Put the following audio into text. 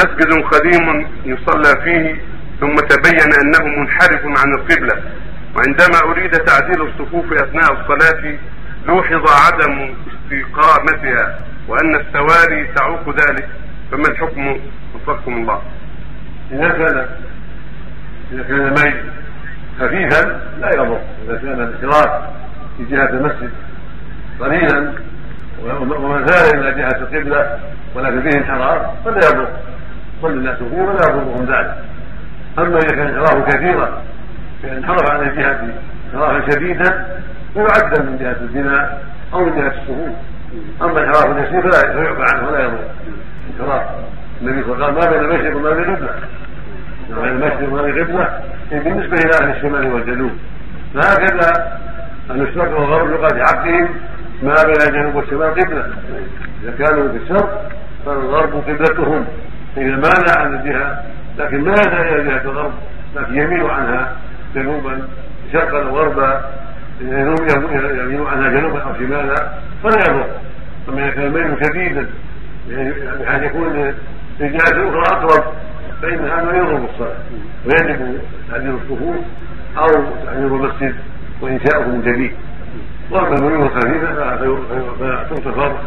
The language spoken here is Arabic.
مسجد قديم يصلى فيه ثم تبين أنه منحرف عن القبلة. وعندما أريد تعديل الصفوف أثناء الصلاة لوحظ عدم استقامتها وأن السواري تعوق ذلك. فما الحكم؟ وفقكم الله. إذا كان إذا كان الميت خفيفا لا يضر. إذا كان الانحراف في جهة المسجد قليلا ومن زال إلى جهة القبلة ولكن فيه انحراف فلا يضر. صلي الناس فيه ولا يضرهم ذلك. أما إذا كان انحرافه كثيرا فإن انحرف عن الجهه انحرافا شديدا فيعدل من جهة البناء أو من جهة الصفوف أما انحراف اليسير فلا يعفى عنه ولا يضر. انحراف النبي صلى الله عليه وسلم ما بين المشرق وما بين القبله ما بين المشرق وما بين القبله بالنسبة إلى أهل الشمال والجنوب. فهكذا المشرق والغرب في حقهم ما بين الجنوب والشمال قبله إذا كانوا في الشرق فالغرب قبلتهم. فاذا مال عن الجهة؟ لكن ما يزال إلى جهة الغرب؟ لكن يميل عنها جنوبا شرقا وغربا يميل عنها جنوبا أو شمالا فلا يضر أما إذا كان الميل شديدا يعني بحيث يكون الجهه الاخرى اقرب فان هذا يضر بالصلاه ويجب تعديل الصفوف أو تعمير المسجد وإنشاؤه من جديد. وأما الميول الخفيفة فتغتفر